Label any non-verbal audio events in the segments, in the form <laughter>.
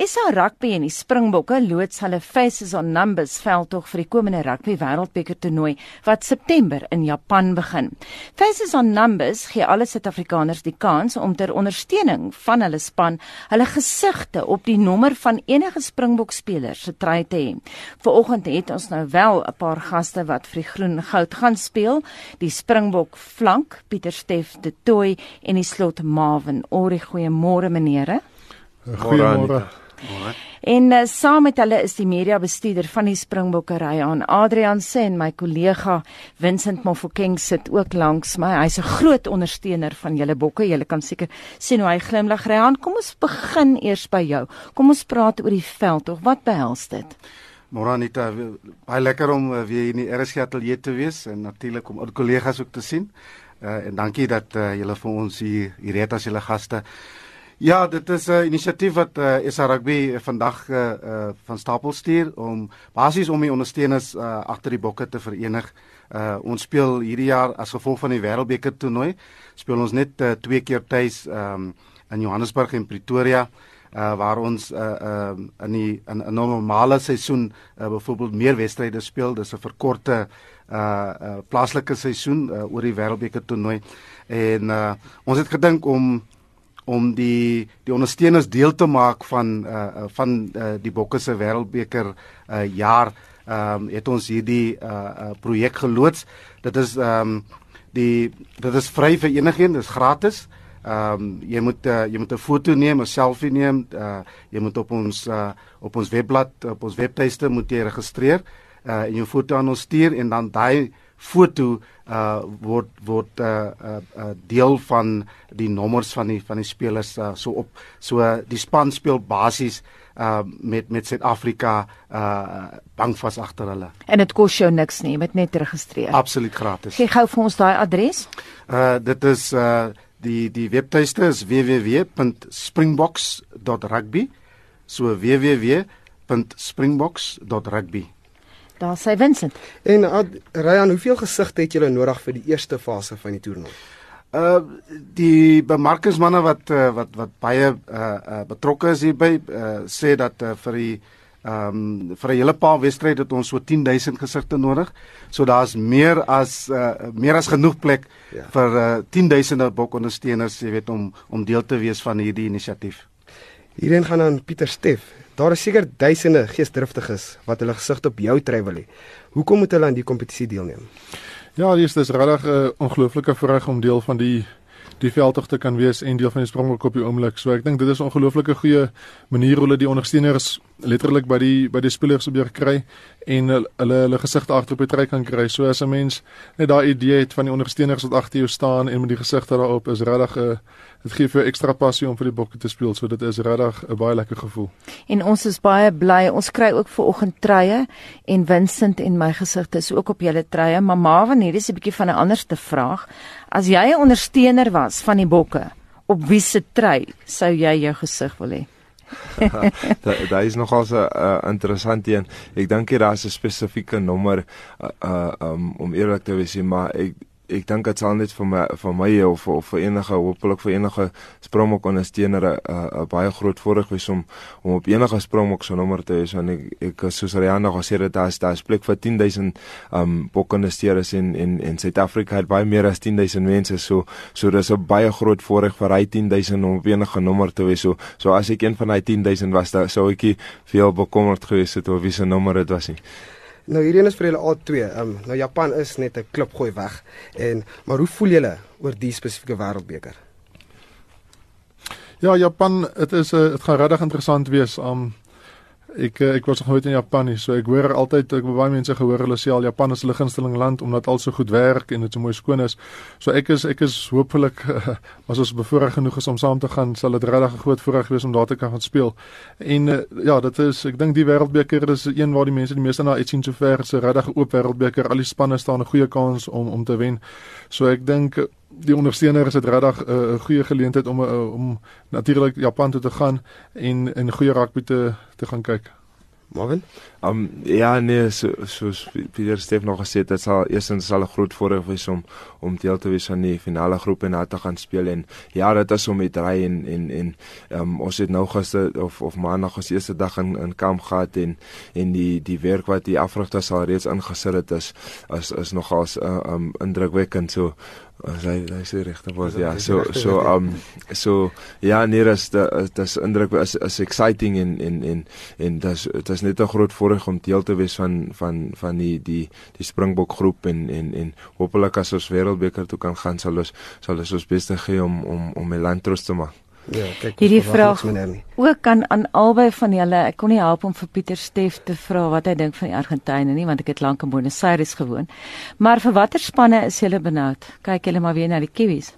SA Rugby en die Springbokke loods hulle Faces on Numbers veldtog vir die komende Rugby Wêreldbeker toernooi wat September in Japan begin. Faces on Numbers gee alle Suid-Afrikaners die kans om ter ondersteuning van hulle span hulle gesigte op die nommer van enige Springbok speler se trui te hê. Vanoggend het ons nou wel 'n paar gaste wat vir die groen goud gaan speel, die Springbok flank Pieter Steff de Tooi en die slot Marvin. Ore goeiemôre menere. Goeiemôre. En uh, saam met hulle is die media bestuurder van die Springbokke aan Adrian Sen, my kollega Vincent Mofokeng sit ook langs my. Hy's 'n groot ondersteuner van julle bokke. Julle kan seker sien hoe hy glimlag. Ryan, kom ons begin eers by jou. Kom ons praat oor die veld of wat behels dit? Môre Anita, baie lekker om uh, weer in die RSG ateljee te wees en natuurlik om al kollegas ook te sien. Uh, en dankie dat uh, julle vir ons hier hier het as julle gaste. Ja, dit is 'n inisiatief wat uh, SA Rugby vandag uh, uh, van stapel stuur om basies om die ondersteuners uh, agter die bokke te verenig. Uh, ons speel hierdie jaar as gevolg van die Wêreldbeker toernooi, speel ons net uh, twee keer tuis um, in Johannesburg en Pretoria. Uh, waar ons uh, uh, in die in 'n normale seisoen uh, byvoorbeeld meer wedstryde speel, dis 'n verkorte uh, uh plaaslike seisoen uh, oor die Wêreldbeker toernooi en uh, ons het gedink om om die die ondersteuners deel te maak van uh van uh, die Bokke se Wêreldbeker uh jaar ehm um, het ons hierdie uh, uh projek geloods. Dit is ehm um, die dit is vry vir enigiemand, dit is gratis. Ehm um, jy moet uh, jy moet 'n foto neem, 'n selfie neem, uh jy moet op ons uh op ons webblad, op ons webtuiste moet jy registreer uh en jou foto aan ons stuur en dan daai foto uh word word uh, uh uh deel van die nommers van die van die spelers uh, so op so uh, die span speel basies uh met met Suid-Afrika uh bankvas agter hulle. En dit kos jou niks nie, jy moet net registreer. Absoluut gratis. Gee gou vir ons daai adres. Uh dit is uh die die webtuiste is www.springboks.rugby. So www.springboks.rugby. Daar sê Vincent. En uh, Ryan, hoeveel gesigte het julle nodig vir die eerste fase van die toernooi? Uh die bemarkingsmanne wat uh, wat wat baie uh, uh betrokke is hierby uh, sê dat uh, vir die ehm um, vir 'n hele paar wedstryde het ons so 10000 gesigte nodig. So daar's meer as uh meer as genoeg plek ja. vir uh 10000 bokondersteuners, jy weet om om deel te wees van hierdie inisiatief. Hierheen gaan aan Pieter Steff. Daar is seker duisende geesdriftiges wat hulle gesig op jou trei wil hê. Hoekom moet hulle aan die kompetisie deelneem? Ja, dis dis regtig 'n uh, ongelooflike voorreg om deel van die die veldtog te kan wees en deel van die springbok op die oomblik. So ek dink dit is 'n ongelooflike goeie manier hoe hulle die ondersteuners letterlik by die by die spelers op hier kry en hulle hulle gesigte agter op die trek kan kry. So as 'n mens net daai idee het van die ondersteuners wat agter jou staan en met die gesigte daarop is regtig 'n uh, dit gee vir ekstra passie om vir die bokke te speel. So dit is regtig 'n baie lekker gevoel. En ons is baie bly. Ons kry ook ver oggend treie en Vincent en my gesigte is ook op julle treie. Maar Marvin, hier is 'n bietjie van 'n anderste vraag. As jy 'n ondersteuner was van die bokke, op wie se trei sou jy jou gesig wil hê? <laughs> Daar is nog also 'n uh, interessant een. Ek dink hier daar's 'n spesifieke nommer uh, uh, um, om eerlik te wees, maar ek ek dink dit sal net vir my vir my of of vir enige hopelik vir enige springbok ondersteuner 'n uh, uh, baie groot voordeel wees om om op enige springbok se nommer te hê. En ek ek soos Rihanna gesê het daar is daar is plek vir 10000 um bok ondersteuners in in in Suid-Afrika het baie meer as 10000 mense so so dis 'n baie groot voordeel vir hy 10000 om op enige nommer te wees. So so as ek een van daai 10000 was, dan sou ek veel bekommerd gewees het oor wie se nommer dit was nie. Nou hierdie een is vir julle al twee. Ehm um, nou Japan is net 'n klip gooi weg. En maar hoe voel julle oor die spesifieke wêreldbeker? Ja, Japan, dit is 'n uh, dit gaan regtig interessant wees. Um Ek eh, ek was nog nooit in Japan nie, so ek hoor altyd ek baie mense gehoor hulle sê al Japan is hulle gunsteling land omdat al so goed werk en dit so mooi skoon is. So ek is ek is hopelik <laughs> as ons bevoorreg genoeg is om saam te gaan, sal dit regtig 'n groot voorreg wees om daar te kan gaan speel. En uh, ja, dit is ek dink die wêreldbeker is een waar die mense die meeste na uitsien sover, so regtig 'n oop wêreldbeker. Al die spanne staan 'n goeie kans om om te wen. So ek dink die ondersteuner is dit regtig 'n uh, goeie geleentheid om uh, om natuurlik Japan toe te gaan en in goeie rugby te te gaan kyk. Marvin? Um ja nee, so soos Pieter Steef nog gesê het, dit sal eerstens sal 'n groot voordeel wees om om deel te wees van die finale groep en daar te gaan speel en ja, dit is om met ry en en en um ons het nou gister of of maandag ons eerste dag in in kamp gehad en en die die werk wat die afrigters al reeds ingesit het is is is nogals uh, um indrukwekkend so hy hy sê regte woord ja. so so um so ja nee dis dis indruk is is exciting en en en en dis dit is net 'n groot voorreg om deel te wees van van van die die die Springbok groep en en en hopelik as ons wêreldbeker toe kan gaan sal ons sal ons beste gee om om om 'n land trots te maak Ja, kyk. Hierdie vraag ook kan aan albei van julle. Ek kon nie help om vir Pieter Steef te vra wat hy dink van die Argentynë nie, want ek het lank in Buenos Aires gewoon. Maar vir watter spanne is julle benoud? Kyk julle maar weer na die Kiwis.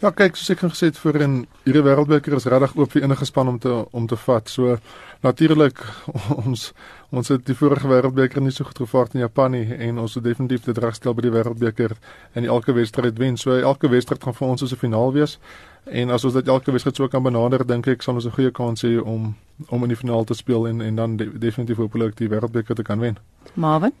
Ja, kyk, soos ek gesê het voor in hierdie wêreldbeker is regtig oop vir enige span om te om te vat. So natuurlik <laughs> ons ons het die vorige wêreldbeker nie so goed gevaar in Japan nie en ons het definitief dit regstel by die wêreldbeker en elke wedstryd wen. So elke wedstryd gaan vir ons soos 'n finaal wees. En as ons dit elke wedstryd so kan benader, dink ek sal ons 'n goeie kans hê om om in die finaal te speel en en dan de, definitief hopelik die wêreldbeker te kan wen. Marvin?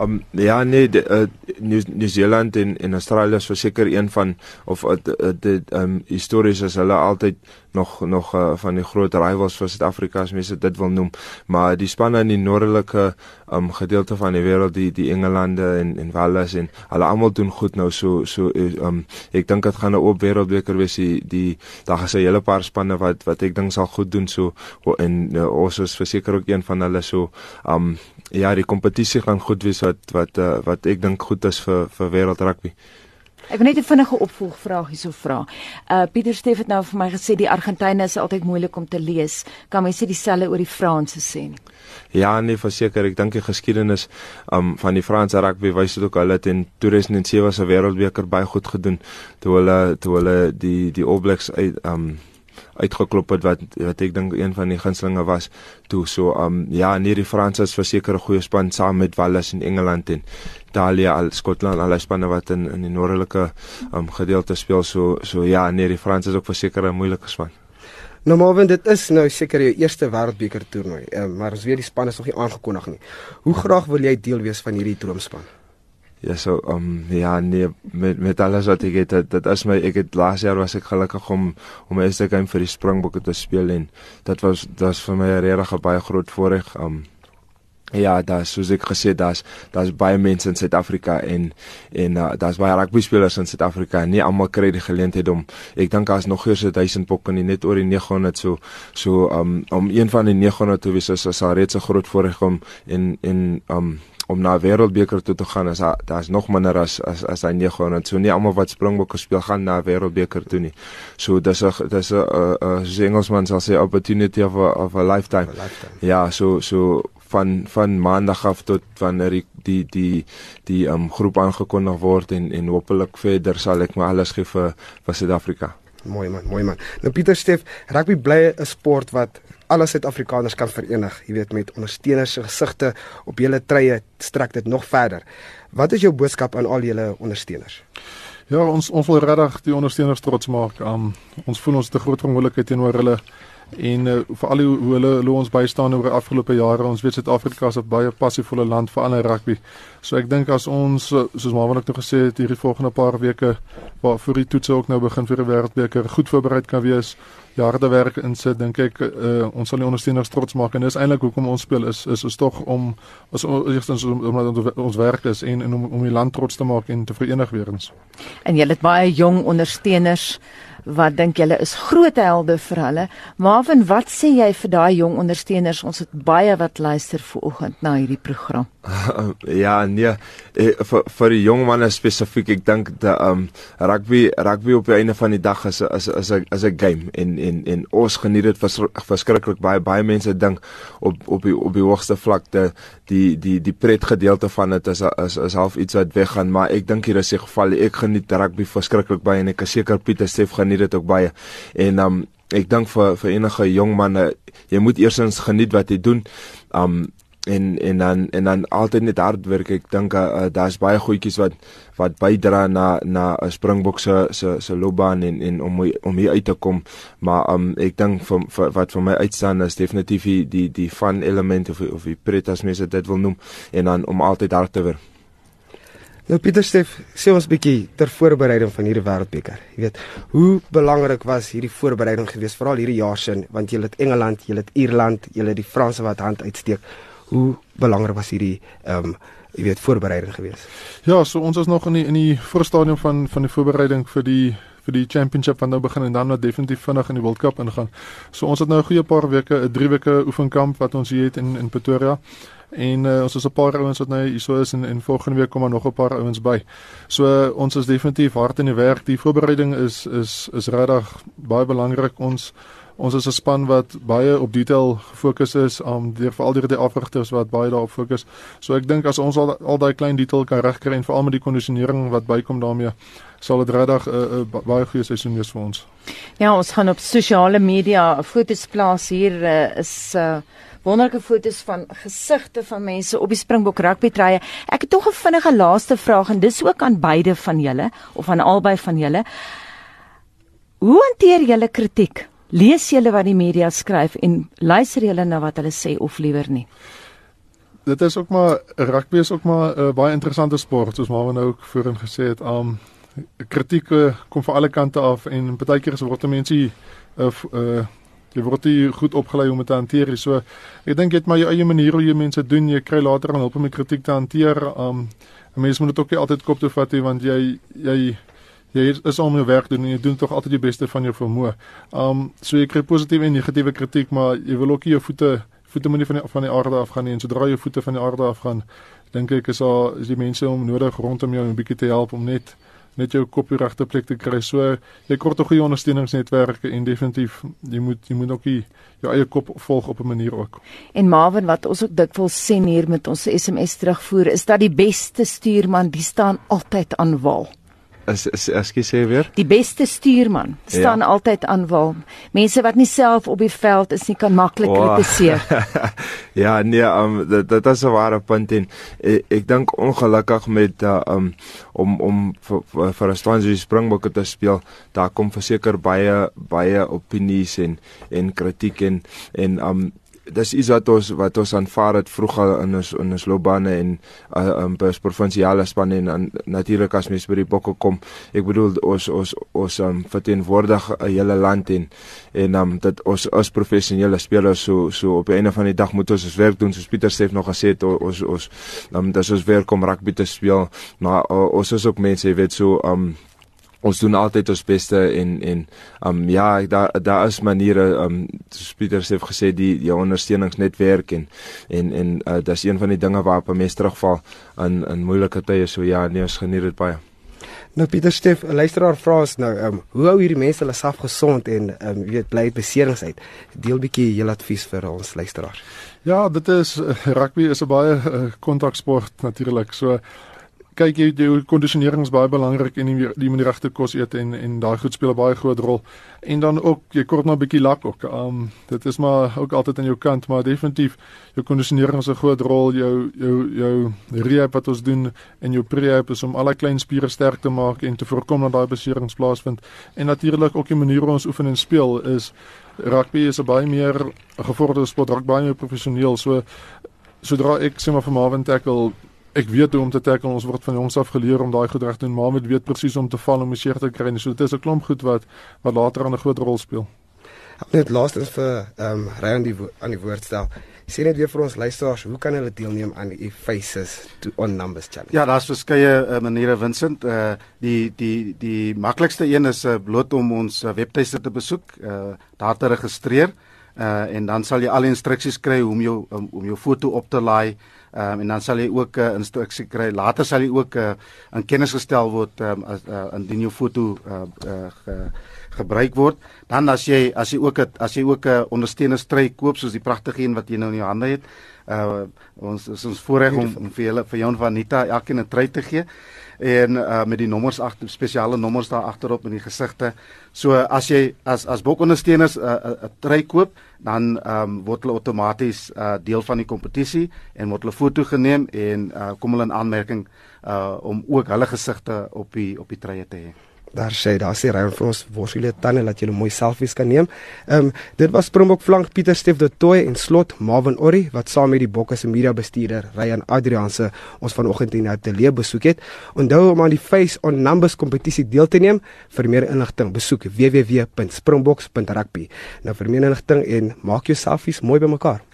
Um ja nee, de, uh, New, New Zealand en en Australië is verseker een van of uh, dit um histories is hulle altyd nog nog uh, van die groot rivals vir Suid-Afrika as mense dit wil noem, maar die spanne in die noordelike um gedeelte van die wêreld, die die Engelande en en Wales en hulle almal doen goed nou so so um ek dink dit gaan 'n oop wêreldbeker wees die die daar is 'n hele paar spanne wat wat ek dink sal goed doen so en uh, ons is verseker ook een van hulle so um ja, die kompetisie gaan goed wees wat wat uh, wat ek dink goed is vir vir wêreld rugby. Ek wil net 'n vinnige opvolgvraag hierso vra. Uh Pieter Steef het nou vir my gesê die Argentynë is altyd moeilik om te lees. Kan mens sê dieselfde oor die Franse sê nie? Ja, nee, verseker, ek dink die geskiedenis um van die Franse rugby wys dit ook hulle het in 2007 se wêreldbeker baie goed gedoen toe hulle toe hulle die die All Blacks uit um uitgeklop het wat wat ek dink een van die gunstlinge was toe so um ja nee die Franse is verseker 'n goeie span saam met Wales en Engeland en Italië al Skotland al die spanne wat in in die noordelike um gedeelte speel so so ja nee die Franse is ook verseker 'n moeilike span Nou maar dit is nou seker jou eerste wêreldbeker toernooi, um, maar as weer die span is nog nie aangekondig nie. Hoe graag wil jy deel wees van hierdie droomspan? Ja so um ja nee met met alles wat ek het dit, dit is my ek het laas jaar was ek gelukkig om om my eerste game vir die Springbokke te speel en dit was dit's vir my 'n regtig baie groot voorreg um ja daar soos ek gesê daar's daar's baie mense in Suid-Afrika en en uh, daar's baie rugby spelers in Suid-Afrika nie almal kry die geleentheid om ek dink daar's nog eers 1000 pokke nie net oor die 900 so so um om een van die 900 te wees is as al reeds 'n groot voorreg om en en um om na wêreldbeker toe te gaan is daar's nog minder as as as hy 900 so nie almal wat springbokke speel gaan na wêreldbeker toe nie. So dis 'n dis 'n soos Engelsman sal sê opportunity of a, of a lifetime. a lifetime. Ja so so van van maandag af tot wanneer die die die die um, groep aangekondig word en en hopelik verder sal ek my alles gee vir vir Suid-Afrika. Mooi man mooi man. Nou Pieter Steef rugby bly 'n sport wat alle Suid-Afrikaners kan verenig. Jy weet met ondersteuners se gesigte op julle treë strek dit nog verder. Wat is jou boodskap aan al julle ondersteuners? Ja, ons ons wil regtig die ondersteuners trots maak. Um, ons voel ons 'n groot verantwoordelikheid teenoor hulle en uh, vir al hoe, hoe hulle hulle ons bystaan oor die afgelope jare. Ons weet Suid-Afrika is 'n baie passievolle land vir ander rugby. So ek dink as ons eh, soos ek nou gesê het hierdie volgende paar weke waar vir die toetse ook nou begin vir die wêreldbeker goed voorberei kan wees, harde werk insit, dink ek uh, ons sal die ondersteuners trots maak en dis eintlik hoekom ons speel is is is tog om as eerstens om, om ons werk is en en om om die land trots te maak en te verenig weer eens. En jy het baie jong ondersteuners wat dink julle is groot helde vir hulle. Marvin, wat sê jy vir daai jong ondersteuners? Ons het baie wat luister vanoggend na hierdie program. <laughs> ja, nee, eh, vir vir die jong manne spesifiek, ek dink dat um rugby rugby op die einde van die dag is is is 'n is 'n game en en en ons geniet dit vers, verskriklik baie baie mense dink op op die op die hoogste vlakte die die die pret gedeelte van dit is is is half iets wat weggaan, maar ek dink hier is die geval ek geniet rugby verskriklik baie en ek is seker Pieter Steef geniet dit ook baie. En um ek dink vir vir enige jong man jy moet eersins geniet wat jy doen. Um en en dan en dan altyd net hard werk. Ek dink uh, daar's baie goedjies wat wat bydra na na 'n Springbok se se se loopbaan en en om om hier uit te kom. Maar um ek dink vir, vir wat vir my uitstaan is definitief die die die fun element of of die pret as mense dit wil noem en dan om altyd hard te werk. Nou Pieter Steef, sê ons bietjie ter voorbereiding van hierdie wêreldbeker. Jy weet, hoe belangrik was hierdie voorbereiding geweest veral hierdie jaar sin want jy het Engeland, jy het Ierland, jy het die Franse wat hand uitsteek hoe belangrik was hierdie ehm um, jy weet voorbereiding geweest? Ja, so ons is nog in die in die voorstadium van van die voorbereiding vir die vir die championship wat nou begin en dan nou definitief vinnig in die World Cup ingaan. So ons het nou 'n goeie paar weke, 'n 3 weke oefenkamp wat ons hier het in in Pretoria. En uh, ons is 'n paar ouens wat nou hier so is en en volgende week kom maar nog 'n paar ouens by. So uh, ons is definitief hard in die werk. Die voorbereiding is is is regtig baie belangrik. Ons Ons is 'n span wat baie op detail gefokus is, um deur veral die afrigters wat baie daarop fokus. So ek dink as ons al al daai klein detail kan regkry en veral met die kondisionering wat bykom daarmee, sal dit regtig 'n uh, uh, baie goeie seisoen wees vir ons. Ja, ons gaan op sosiale media foto's plaas hier uh, is uh wonderlike foto's van gesigte van mense op die Springbok rugby treie. Ek het tog 'n vinnige laaste vraag en dis ook aan beide van julle of aan albei van julle. Hoe hanteer julle kritiek? Lees julle wat die media skryf en luister julle na wat hulle sê of liewer nie? Dit is ook maar rugby is ook maar 'n uh, baie interessante sport soos maar nou ook voorheen gesê het. Um kritiek uh, kom van alle kante af en baie keer is word mense uh, uh jy word jy goed opgelei om dit te hanteer. So ek dink jy het maar jou eie manier hoe jy mense doen. Jy kry later dan hulp om die kritiek te hanteer. Um mense moet dit ook nie altyd kop toe vat nie want jy jy jy is om jou werk doen en jy doen tog altyd die beste van jou vermoë. Um so jy kry positiewe en negatiewe kritiek, maar jy wil ook nie jou voete voete moenie van die van die aarde af gaan nie en sodra jou voete van die aarde af gaan, dink ek is daar is die mense om nodig rondom jou om 'n bietjie te help om net net jou kop regte plek te kry. So jy kort 'n goeie ondersteuningsnetwerk en definitief jy moet jy moet ook jou eie kop volg op 'n manier ook. En Marvin wat ons ook dikwels sien hier met ons SMS terugvoer is dat die beste stuurman die staan altyd aan wal is ekskuus sê weer. Die beste stuurman staan ja. altyd aan wal. Mense wat nie self op die veld is nie kan maklik oh. kritiseer. <laughs> ja, nee, um, dit dit is 'n ware punt en ek, ek dink ongelukkig met uh, um om om vir vir 'n Swansea Springbokke te speel, daar kom verseker baie baie opinies en en kritiek en en um dis iets wat ons wat ons aanvaar het vroeër in ons in ons loopbane en uh, um, by ons provinsiale spanne en natuurlik as mens by die bokke kom. Ek bedoel ons ons ons um, verteenwoordig 'n hele land en en um, dit ons as professionele spelers so so op 'n einde van die dag moet ons ons werk doen. Soos Pieter sê nog gesê het ons ons um, dis ons werk om rugby te speel maar uh, ons is ook mense jy weet so um, ons doen altyd ons beste en en um ja daar daar is maniere um Pieter sê gesê die die ondersteuningsnetwerk en en en uh, dis een van die dinge waarop 'n mens terugval in in moeilike tye so ja nee ons geniet dit baie Nou Pieter Steef, luisteraar vra ons nou, um, hoe hou hierdie mense hulle self gesond en um weet bly beserings uit? Deel bietjie julle advies vir ons luisteraars. Ja, dit is uh, rugby is 'n baie uh, kontaksport natuurlik. So kyk jy die kondisionering is baie belangrik en die, manier regte kos eet en en daai goed speel 'n baie groot rol. En dan ook jy kort maar 'n bietjie lak ook. Um dit is maar ook altyd aan jou kant, maar definitief jou kondisionering is 'n groot rol. Jou jou jou rehab wat ons doen en jou prehab is om al die klein spiere sterk te maak en te voorkom dat daai beserings plaasvind. En natuurlik ook die manier hoe ons oefen en speel is rugby is 'n baie meer gevorderde sport, rugby baie meer professioneel. So sodra ek sê maar vir Marvin tackle ek weet hoe om te tackle ons word van jongs af geleer om daai goed reg te doen maar met weet presies om te val om seer te kry so dit is 'n klomp goed wat wat later aan 'n groot rol speel. Net laastens vir ehm um, ry aan die aan die woord stel. Sê net weer vir ons luisteraars hoe kan hulle deelneem aan die faces to on numbers challenge? Ja daar's verskeie uh, maniere Vincent. Uh, die die die maklikste een is uh, bloot om ons uh, webtuiste te besoek uh, daar te registreer. Uh, en dan sal jy al die instruksies kry hoe om jou um, om jou foto op te laai um, en dan sal jy ook uh, instruksie kry. Later sal jy ook uh, in kennis gestel word um, as uh, indien jou foto uh, uh, gebruik word. Dan as jy as jy ook 'n as jy ook 'n ondersteunerstrui koop soos die pragtige een wat jy nou in jou hande het, uh ons is ons voorreg om, om vir julle vir jou en Vanita elkeen 'n trui te gee en uh met die nommers agter spesiale nommers daar agterop in die gesigte. So as jy as as bokondersteuners 'n uh, 'n uh, trui koop, dan ehm um, word hulle outomaties uh deel van die kompetisie en word hulle foto geneem en uh kom hulle in aanmerking uh om ook hulle gesigte op die op die treie te hê. Daar sê daar sê Ryan vir ons worsiele tande dat jy mooi selfies kan neem. Ehm um, dit was Springbok flank Pieter Steef de Tooi en slot Marvin Orri wat saam met die Bokke se media bestuurder Ryan Adrianse ons vanoggend in Atelie besoek het. Onthou om aan die Face on Numbers kompetisie deel te neem. Vir meer inligting besoek www.springboks.rugby. Nou vir meer inligting en maak jou selfies mooi bymekaar.